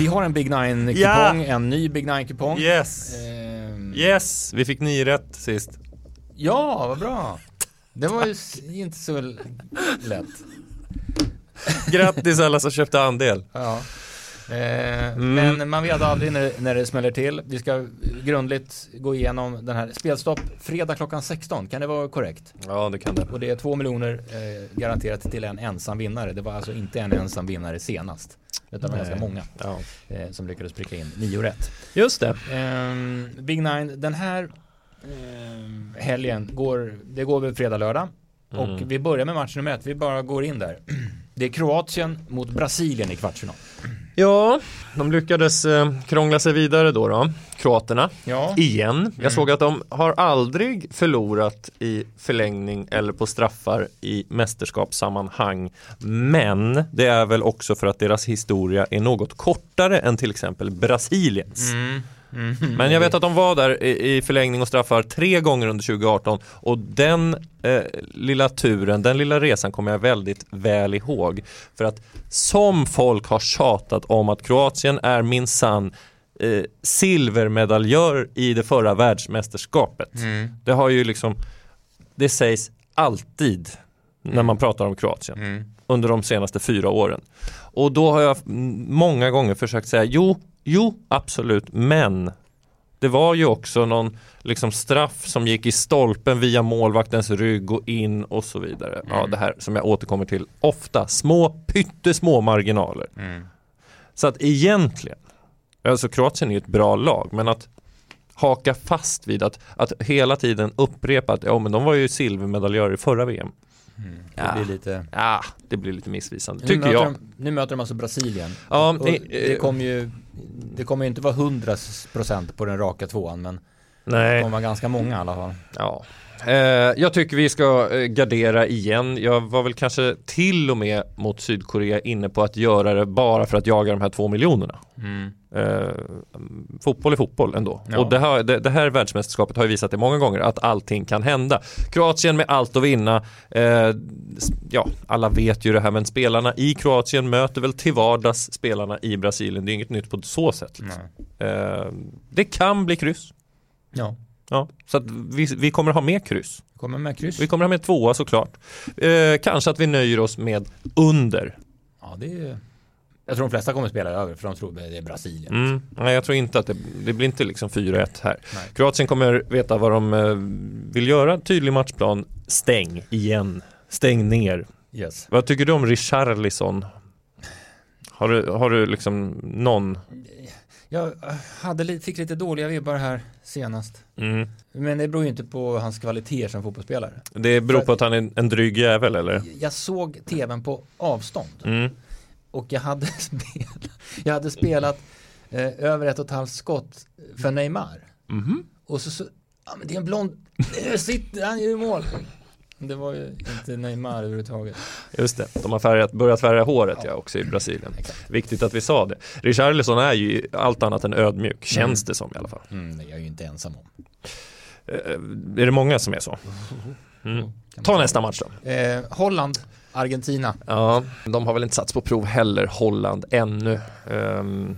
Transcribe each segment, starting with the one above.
Vi har en Big Nine-kupong, Ja. en ny Big Nine-kupong. Yes! Ehm, Yes! Vi fick nio rätt sist. Ja, vad bra. Det var ju inte så lätt. Grattis alla som köpte andel. Ja. Eh, Mm. Men man vet aldrig när, när det smäller till. Vi ska grundligt gå igenom den här spelstopp fredag klockan 16. Kan det vara korrekt? Ja, det kan det. Och det är två miljoner eh, garanterat till en ensam vinnare. Det var alltså inte en ensam vinnare senast. Utan det var Nej. ganska många Ja. eh, som lyckades pricka in nio rätt. Just det. Ehm, Big Nine, den här ehm, helgen går, det går väl fredag, lördag. Och Mm. vi börjar med match nummer ett, vi bara går in där. Det är Kroatien mot Brasilien i kvartsfinal. Ja, de lyckades eh, krångla sig vidare då, då. Kroaterna. Ja, Igen. Jag såg att de har aldrig förlorat i förlängning eller på straffar i mästerskapssammanhang. Men det är väl också för att deras historia är något kortare än till exempel Brasiliens. Mm. Mm. Men jag vet att de var där i, i förlängning och straffar tre gånger under 2018 och den eh, lilla turen, den lilla resan kommer jag väldigt väl ihåg. För att som folk har tjatat om att Kroatien är minsann eh, silvermedaljör i det förra världsmästerskapet. Mm. Det har ju liksom, det sägs alltid när man pratar om Kroatien Mm. under de senaste fyra åren. Och då har jag mm, många gånger försökt säga jo, jo, absolut, men det var ju också någon liksom straff som gick i stolpen via målvaktens rygg och in och så vidare. Ja, det här som jag återkommer till ofta, små pyttesmå marginaler. Mm. Så att egentligen, alltså Kroatien är ju ett bra lag, men att haka fast vid att, att hela tiden upprepa att ja, men de var ju silvermedaljörer i förra VM. Det Ja. blir lite... Ja, det blir lite missvisande, Nu tycker möter jag. De, nu möter de alltså Brasilien. Ja, det- det kommer ju det kommer ju inte vara 100% på den raka tvåan men det Nej, kommer vara ganska många i alla fall. ja. Eh, jag tycker vi ska eh, gardera igen. Jag var väl kanske till och med mot Sydkorea inne på att göra det bara för att jaga de här två miljonerna. Eh, fotboll är fotboll ändå. Ja. Och det här, det, det här världsmästerskapet har ju visat det många gånger att allting kan hända. Kroatien med allt att vinna. Eh, ja, alla vet ju det här men spelarna i Kroatien möter väl till vardags spelarna i Brasilien. Det är inget nytt på så sätt. Eh, det kan bli kryss. Ja, Ja, så att vi, vi kommer ha med kryss. kommer med kryss. Vi kommer ha med tvåa såklart. Eh, kanske att vi nöjer oss med under. Ja, det är... Jag tror de flesta kommer spela över för de tror det är Brasilien. Mm. Nej, jag tror inte att det, det blir inte liksom 4-1 här. Nej. Kroatien kommer veta vad de eh, vill göra. Tydlig matchplan. Stäng igen. Stäng ner. Yes. Vad tycker du om Richarlison? Har du, har du liksom någon? Jag hade, li- fick lite dåliga vibbar här senast. Mm. Men det beror ju inte på hans kvaliteter som fotbollsspelare. Det beror på att han är en dryg jävel eller? Jag såg tvn på avstånd Mm. och jag hade spelat, jag hade spelat eh, över ett och ett halvt skott för Neymar. Mhm. Och så, så ja men det är en blond, där sitter han ju i mål. Det var ju inte Neymar överhuvudtaget. Just det, de har färgat, börjat färga håret ja, också i Brasilien. Exakt. Viktigt att vi sa det. Richarlison är ju allt annat än ödmjuk, känns det som i alla fall. Mm, det är jag ju inte ensam om. Eh, är det många som är så? Mm. Man Ta nästa match då. Eh, Holland, Argentina. Ja, de har väl inte satts på prov heller, Holland, ännu. Ehm,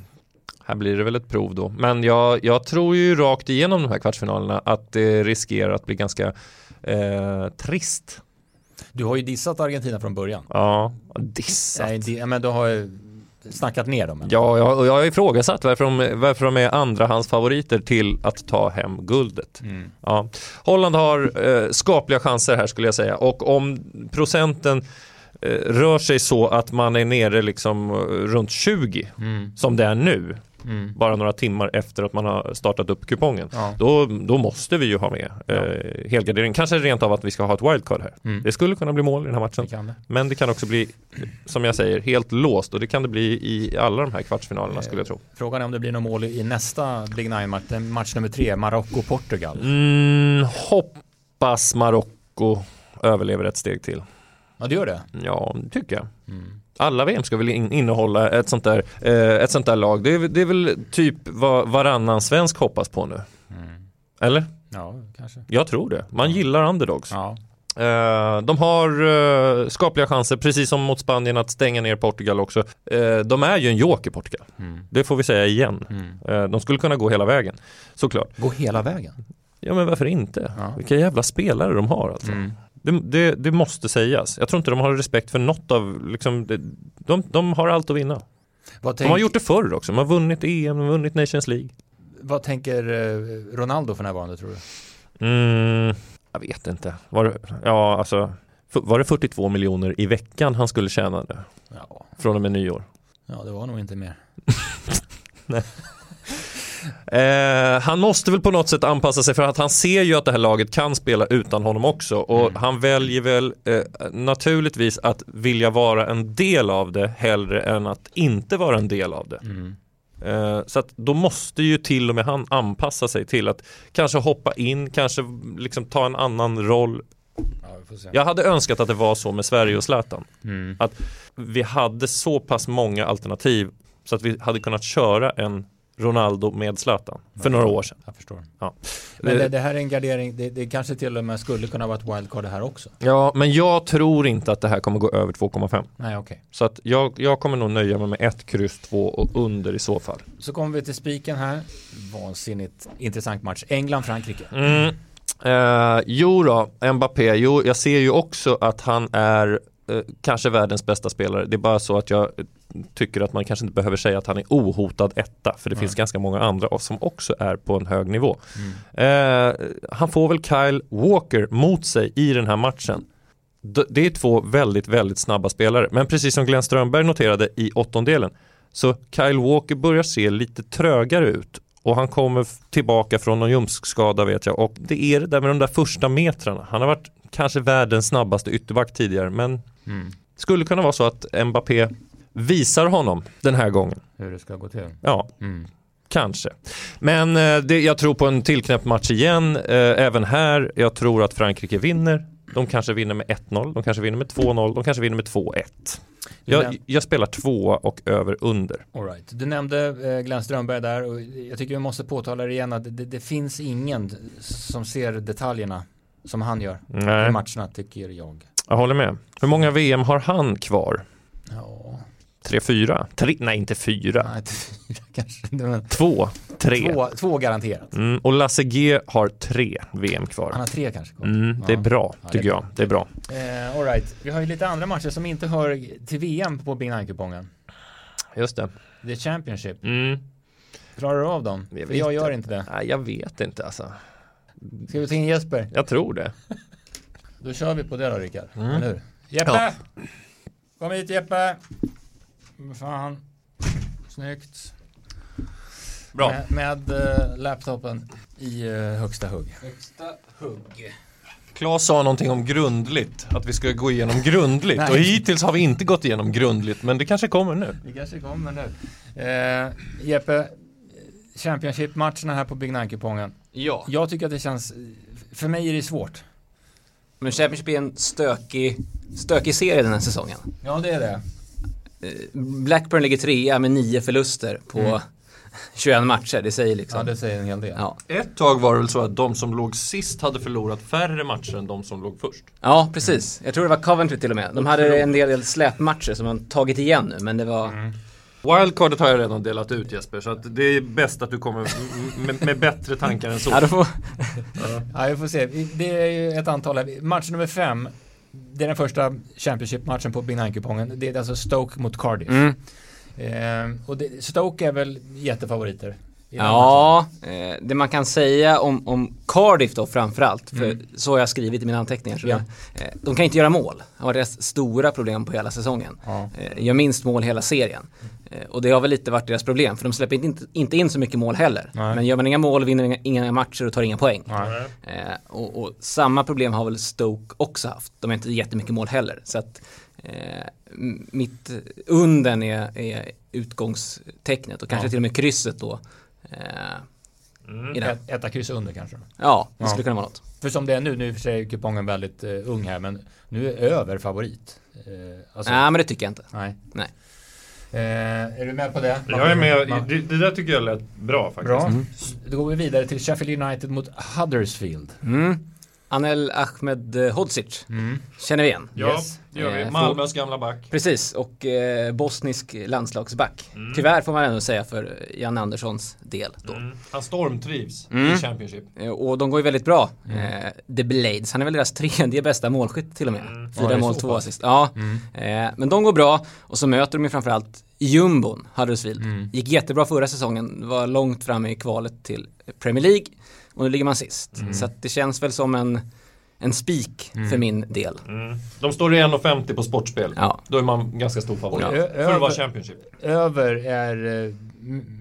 här blir det väl ett prov då. Men jag, jag tror ju rakt igenom de här kvartsfinalerna att det riskerar att bli ganska eh, trist. Du har ju dissat Argentina från början. Ja, dissat. Nej, det, men du har ju snackat ner dem. Ja, jag, och jag har ifrågasatt varför de, varför de är andrahandsfavoriter till att ta hem guldet. Mm. Ja. Holland har eh, skapliga chanser här skulle jag säga och om procenten eh, rör sig så att man är nere liksom eh, runt 20 Mm. som det är nu Mm. bara några timmar efter att man har startat upp kupongen Ja. då, då måste vi ju ha med eh, helgardering kanske rent av att vi ska ha ett wildcard här Mm. det skulle kunna bli mål i den här matchen Det det. men det kan också bli som jag säger helt låst och det kan det bli i alla de här kvartsfinalerna skulle jag tro Frågan är om det blir något mål i nästa Big Nine-match, match nummer tre, Marocko-Portugal. mm, hoppas Marocko överlever ett steg till Ja, det gör det. Ja, det tycker jag. Mm. Alla VM ska väl in, innehålla ett sånt där, eh, ett sånt där lag. Det är, det är väl typ vad varannan svensk hoppas på nu. Mm. Eller? Ja, kanske. Jag tror det. Man gillar underdogs. Ja. Eh, de har uh, skapliga chanser, precis som mot Spanien, att stänga ner Portugal också. Uh, de är ju en joker Portugal. Mm. Det får vi säga igen. Mm. de skulle kunna gå hela vägen, såklart. Gå hela vägen? Ja men varför inte? Ja. Vilka jävla spelare de har alltså. Det, det, det, måste sägas. Jag tror inte de har respekt för något av, liksom, det, de, de har allt att vinna. Tänk... De har gjort det förr också, de har vunnit EM, de har vunnit Nations League. Vad tänker Ronaldo för närvarande tror du? Mm, jag vet inte. Var det, ja, alltså, var det 42 miljoner i veckan han skulle tjäna nu? Ja. Från och med nyår? Ja, det var nog inte mer. Nej. Eh, han måste väl på något sätt anpassa sig för att han ser ju att det här laget kan spela utan honom också och mm. han väljer väl eh, naturligtvis att vilja vara en del av det hellre än att inte vara en del av det. Mm. Eh, så att då måste ju till och med han anpassa sig till att kanske hoppa in, kanske liksom ta en annan roll. Ja, jag hade önskat att det var så med Sverige och Zlatan. Mm. Att vi hade så pass många alternativ så att vi hade kunnat köra en Ronaldo med Zlatan för några år sedan. Jag förstår. Ja. Men det, det, här är en gardering, det, det kanske till och med skulle kunna vara ett wildcard det här också. Ja, men jag tror inte att det här kommer gå över 2,5. Nej, okej. Okay. Så att jag, jag kommer nog nöja mig med ett kryss 2 och under i så fall. Så kommer vi till spiken här. Vansinnigt intressant match. England-Frankrike. Mm. Eh, jo då, Mbappé, jo, jag ser ju också att han är kanske världens bästa spelare. Det är bara så att jag tycker att man kanske inte behöver säga att han är ohotad etta för det mm. finns ganska många andra som också är på en hög nivå. Mm. Eh, han får väl Kyle Walker mot sig i den här matchen. Det är två väldigt, väldigt snabba spelare. Men precis som Glenn Strömberg noterade i åttondelen så Kyle Walker börjar se lite trögare ut och han kommer tillbaka från någon ljumskskada vet jag och det är det där med de där första metrarna. Han har varit kanske världens snabbaste ytterback tidigare men mm. skulle kunna vara så att Mbappé visar honom den här gången. Hur det ska gå till? Ja. Mm. Kanske. Men eh, det, jag tror på en tillknäppt match igen. Eh, även här. Jag tror att Frankrike vinner. De kanske vinner med 1-0. De kanske vinner med 2-0. De kanske vinner med 2-1. Jag, jag, spelar två och över under. All right. Du nämnde eh, Glenn Strömberg där och jag tycker vi måste påtala det igen att det, det finns ingen som ser detaljerna som han gör Nej. i matcherna tycker jag. Jag håller med. Hur många VM har han kvar? Ja, Tre, fyra? Tre, nej, inte fyra. Nej, inte fyra kanske. Men... Två, tre. Två, två garanterat. Mm, och Lasse G har tre VM kvar. Han har tre kanske kvar. Mm, det är bra, ja, tycker jag. Det är bra. Eh, all right. Vi har ju lite andra matcher som inte hör till VM på Big Nine-kupongen. Just det. The Championship. Mm. Klarar du av dem? Jag, För jag gör inte det. Nej, jag vet inte alltså. Ska vi ta in Jesper? Jag tror det. Då kör vi på det då Rickard. Mm. Eller hur? Jeppe! Ja. Kom hit Jeppe! Fan. Snyggt. Bra. Med, med uh, laptopen i uh, högsta hugg. Högsta hugg. Claes sa någonting om grundligt, att vi ska gå igenom grundligt och hittills har vi inte gått igenom grundligt men det kanske kommer nu. Det kanske kommer nu. Uh, Jeppe, Championship-matcherna här på Big Nine-kupongen. Ja. Jag tycker att det känns, för mig är det svårt. Men Championship är en stökig, stökig serie den här säsongen. Ja, det är det. Eh, Blackburn ligger trea med nio förluster på mm. 21 matcher, det säger liksom. Ja, det säger en hel del. Ja. Ett tag var det väl så att de som låg sist hade förlorat färre matcher än de som låg först. Ja, precis. Jag tror det var Coventry till och med. De hade en del släpmatcher som de tagit igen nu, men det var... Mm. Wildcardet har jag redan delat ut Jesper, så att det är bäst att du kommer med, med bättre tankar än så. Ja, får... ja, vi får se. Det är ju ett antal här. Match nummer fem det är den första Championship-matchen på Big Nine-kupongen. Det är alltså Stoke mot Cardiff. Mm. Eh, och det, Stoke är väl jättefavoriter? Ja, eh, det man kan säga om, om Cardiff då framförallt, för mm. så har jag skrivit i mina anteckningar. Så ja. eh, de kan inte göra mål. Det var deras stora problem på hela säsongen. Ja. Eh, gör minst mål hela serien. Och det har väl lite varit deras problem, för de släpper inte, inte in så mycket mål heller. Nej. Men gör man inga mål, vinner inga, inga matcher och tar inga poäng. Och, och, samma problem har väl Stoke också haft. De har inte jättemycket mål heller. Så att mitt unden är, är utgångstecknet och kanske ja. till och med krysset då. Eh, mm. Ett, etta kryss under kanske? Ja, det ja. skulle kunna vara något. För som det är nu, nu är för sig kupongen väldigt uh, ung här, men nu är över favorit. Uh, alltså, Nej, men det tycker jag inte. Nej. Nej. Eh, är du med på det? Jag är med. Det, det, där tycker jag lät bra faktiskt. Bra. Mm. Då går vi vidare till Sheffield United mot Huddersfield. Mm. Anel Ahmed Hodzic. Mm. Känner vi igen? Ja, yes. det gör vi. Eh, Malmös gamla back. Precis, och eh, bosnisk landslagsback. Mm. Tyvärr får man ändå säga för Jan Anderssons del. Då. Mm. Han stormtrivs mm. i Championship. Eh, och de går ju väldigt bra. Mm. Eh, The Blades, han är väl deras tredje bästa målskytt till och med. Mm. Fyra ja, mål, två assist. Ja, mm. eh, men de går bra och så möter de ju framförallt jumbon, Huddersfield. Mm. Gick jättebra förra säsongen, var långt framme i kvalet till Premier League och nu ligger man sist. Mm. Så det känns väl som en en spik mm. för min del. Mm. De står i 1,50 på sportspel. Ja. Då är man ganska stor favorit. Ja. För att vara Championship. Över är eh,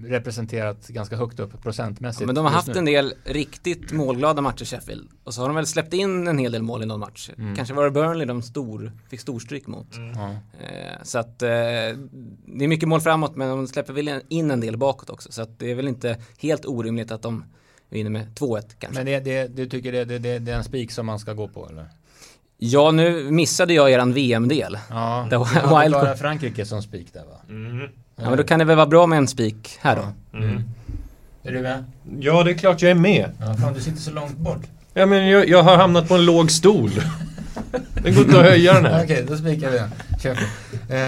representerat ganska högt upp procentmässigt. Ja, men de har haft nu. en del riktigt målglada matcher Sheffield. Och så har de väl släppt in en hel del mål i någon match. Mm. Kanske var det Burnley de stor, fick storstryk mot. Mm. Eh, så att eh, det är mycket mål framåt men de släpper väl in en del bakåt också. Så att det är väl inte helt orimligt att de vinner med 2-1 kanske. Men det, det, du tycker det, det, det, det är en spik som man ska gå på eller? Ja, nu missade jag eran VM-del. Ja, det var bara Frankrike som spik där va? Mm. Ja, men då kan det väl vara bra med en spik här då. Mm. Mm. Är du med? Ja, det är klart jag är med. Ja, fan, du sitter så långt bort. Ja, men jag, jag har hamnat på en låg stol. Det går inte att höja den här. Okej, okay, då spikar vi den. Kör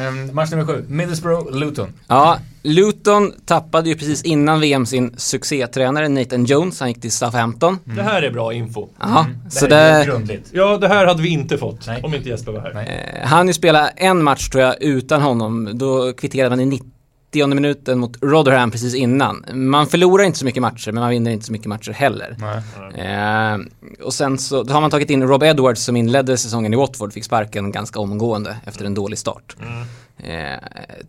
um, match nummer sju, Middlesbrough-Luton. Ja, Luton tappade ju precis innan VM sin succétränare Nathan Jones. Han gick till Southampton. Mm. Det här är bra info. Ja, mm. så det är grundligt. Ja, det här hade vi inte fått Nej. om inte Jesper var här. Eh, han ju spela en match tror jag utan honom. Då kvitterade man i 90 90 minuten mot Rotherham precis innan. Man förlorar inte så mycket matcher men man vinner inte så mycket matcher heller. Eh, och sen så då har man tagit in Rob Edwards som inledde säsongen i Watford, fick sparken ganska omgående efter en dålig start. Mm. Eh,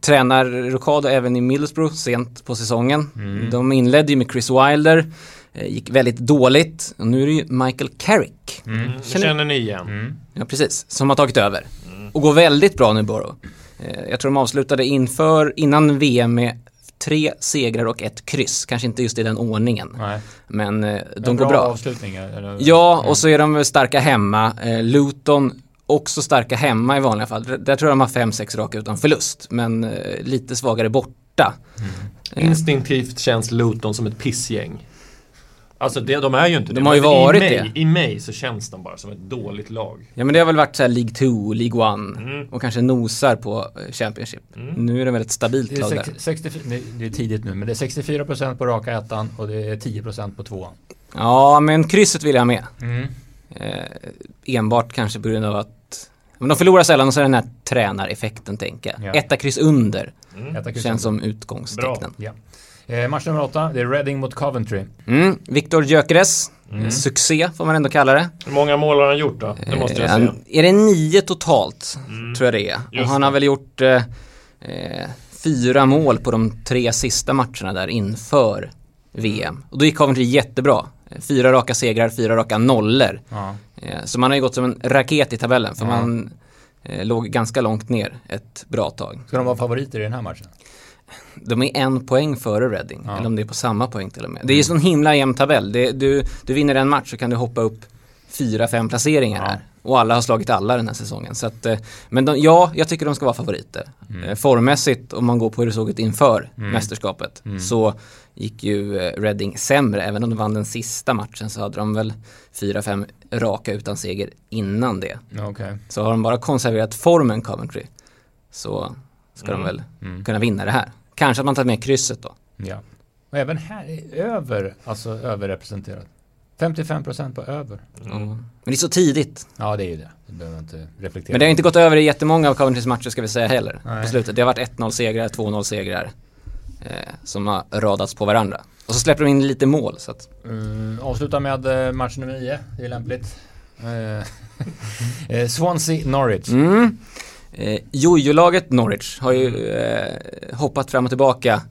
tränar Rocado även i Middlesbrough sent på säsongen. Mm. De inledde ju med Chris Wilder, eh, gick väldigt dåligt. Och nu är det ju Michael Carrick. Mm. Känner, känner ni igen? Mm. Ja, precis. Som har tagit över. Mm. Och går väldigt bra nu Borough. Eh, jag tror de avslutade inför, innan VM med tre segrar och ett kryss. Kanske inte just i den ordningen. Nej. Men eh, de en går bra. avslutningar? Eller? Ja, och så är de starka hemma. Eh, Luton också starka hemma i vanliga fall. Där tror jag de har fem, sex raka utan förlust. Men lite svagare borta. Mm. Instinktivt känns Luton som ett pissgäng. Alltså det, de är ju inte de det. De har ju varit i mig, det. I mig så känns de bara som ett dåligt lag. Ja men det har väl varit så här League 2, League 1 mm. och kanske nosar på eh, Championship. Mm. Nu är det väl ett stabilt lag där. 64, det är tidigt nu men det är 64% på raka ettan och det är 10% på tvåan. Ja men krysset vill jag med. Mm. Eh, enbart kanske på grund av att men de förlorar sällan och så är det den här tränareffekten tänker jag. Ja. Etta kryss under. Mm. Känns som utgångstecknen. Ja. Eh, match nummer åtta, det är Reading mot Coventry. Mm, Viktor Gyökeres, mm. succé får man ändå kalla det. Hur många mål har han gjort då? Det måste jag säga. är det nio totalt? Mm. Tror jag det är. Just och han har väl gjort eh, eh, fyra mål på de tre sista matcherna där inför VM. Och då gick Coventry jättebra. Fyra raka segrar, fyra raka nollor. Ja. Eh, så man har ju gått som en raket i tabellen för ja. man eh, låg ganska långt ner ett bra tag. Ska de vara favoriter i den här matchen? De är en poäng före Reading. Ja. Eller om det är på samma poäng till och med. Det är ju sån himla jämn tabell. Det, du, du vinner en match så kan du hoppa upp fyra, fem placeringar ja. här. Och alla har slagit alla den här säsongen. Så att, eh, men de, ja, jag tycker de ska vara favoriter. Mm. Eh, formmässigt, om man går på hur det såg ut inför mm. mästerskapet, mm. så gick ju eh, Reading sämre. Även om de vann den sista matchen så hade de väl fyra, fem raka utan seger innan det. Okay. Så har de bara konserverat formen Coventry så ska de mm. väl mm. kunna vinna det här. Kanske att man tar med krysset då. Ja. Och även här är över, alltså överrepresenterat. 55% på över. Mm. Men det är så tidigt. Ja det är ju det. Det behöver inte reflektera. Men det har inte gått över i jättemånga av Coventrys matcher ska vi säga heller. Nej. På slutet. Det har varit 1-0 segrar, 2-0 segrar. Eh, som har radats på varandra. Och så släpper de in lite mål. Så att... mm, avsluta med eh, match nummer 9. Det är lämpligt. Eh, eh, Swansea Norwich. Mm. Eh, Jojo-laget Norwich har ju eh, hoppat fram och tillbaka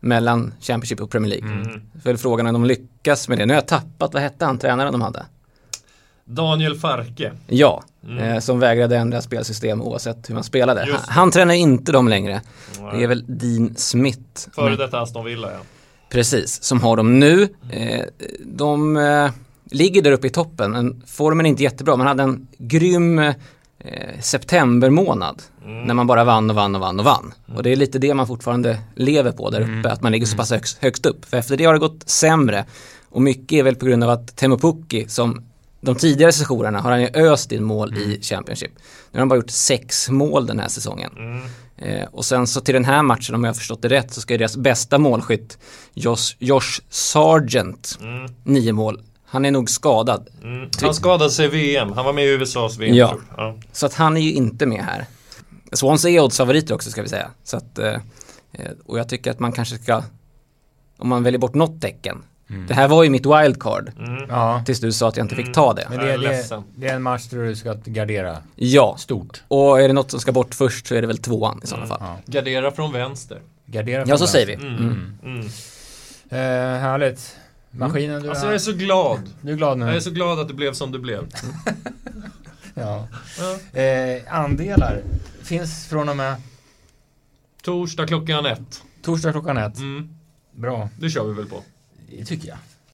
mellan Championship och Premier League. Mm. För frågan om de lyckas med det. Nu har jag tappat, vad hette han tränaren de hade? Daniel Farke. Ja, mm. eh, som vägrade ändra spelsystem oavsett hur man spelade. Han, han, tränar inte dem längre. Nej. Det är väl Dean Smith. Före detta Aston Villa ja. Precis, som har dem nu. Eh, de eh, ligger där uppe i toppen, men formen är inte jättebra. Man hade en grym eh, september månad. Mm. När man bara vann och vann och vann och vann. Mm. Och det är lite det man fortfarande lever på där uppe. Mm. Att man ligger så pass högst, högst upp. För efter det har det gått sämre. Och mycket är väl på grund av att Teemu Pukki som de tidigare sessionerna har han ju öst in mål mm. i Championship. Nu har han bara gjort sex mål den här säsongen. Mm. Eh, och sen så till den här matchen, om jag har förstått det rätt, så ska deras bästa målskytt, Josh, Josh Sargent, mm. nio mål. Han är nog skadad. Mm. Han skadade sig i VM, han var med i USAs VM. Ja. ja. så att han är ju inte med här. Swansea är oddsfavoriter också ska vi säga. Så att, eh, eh, och jag tycker att man kanske ska, om man väljer bort något tecken, Mm. Det här var ju mitt wildcard. Mm. Ja. Tills du sa att jag inte fick mm. ta det. Men det är, det, det är en match där du ska gardera ja. stort. Och är det något som ska bort först så är det väl tvåan i sådana fall. Ja. Gardera från vänster. Gardera från ja, så vänster. säger vi. Mm. Mm. mm. Eh, härligt. Maskinen du Alltså jag är så glad. Du är glad nu? Jag är så glad att det blev som det blev. ja. ja. Eh, andelar finns från och med? Torsdag klockan ett. Torsdag klockan ett. Mm. Bra. Det kör vi väl på. Det tycker jag.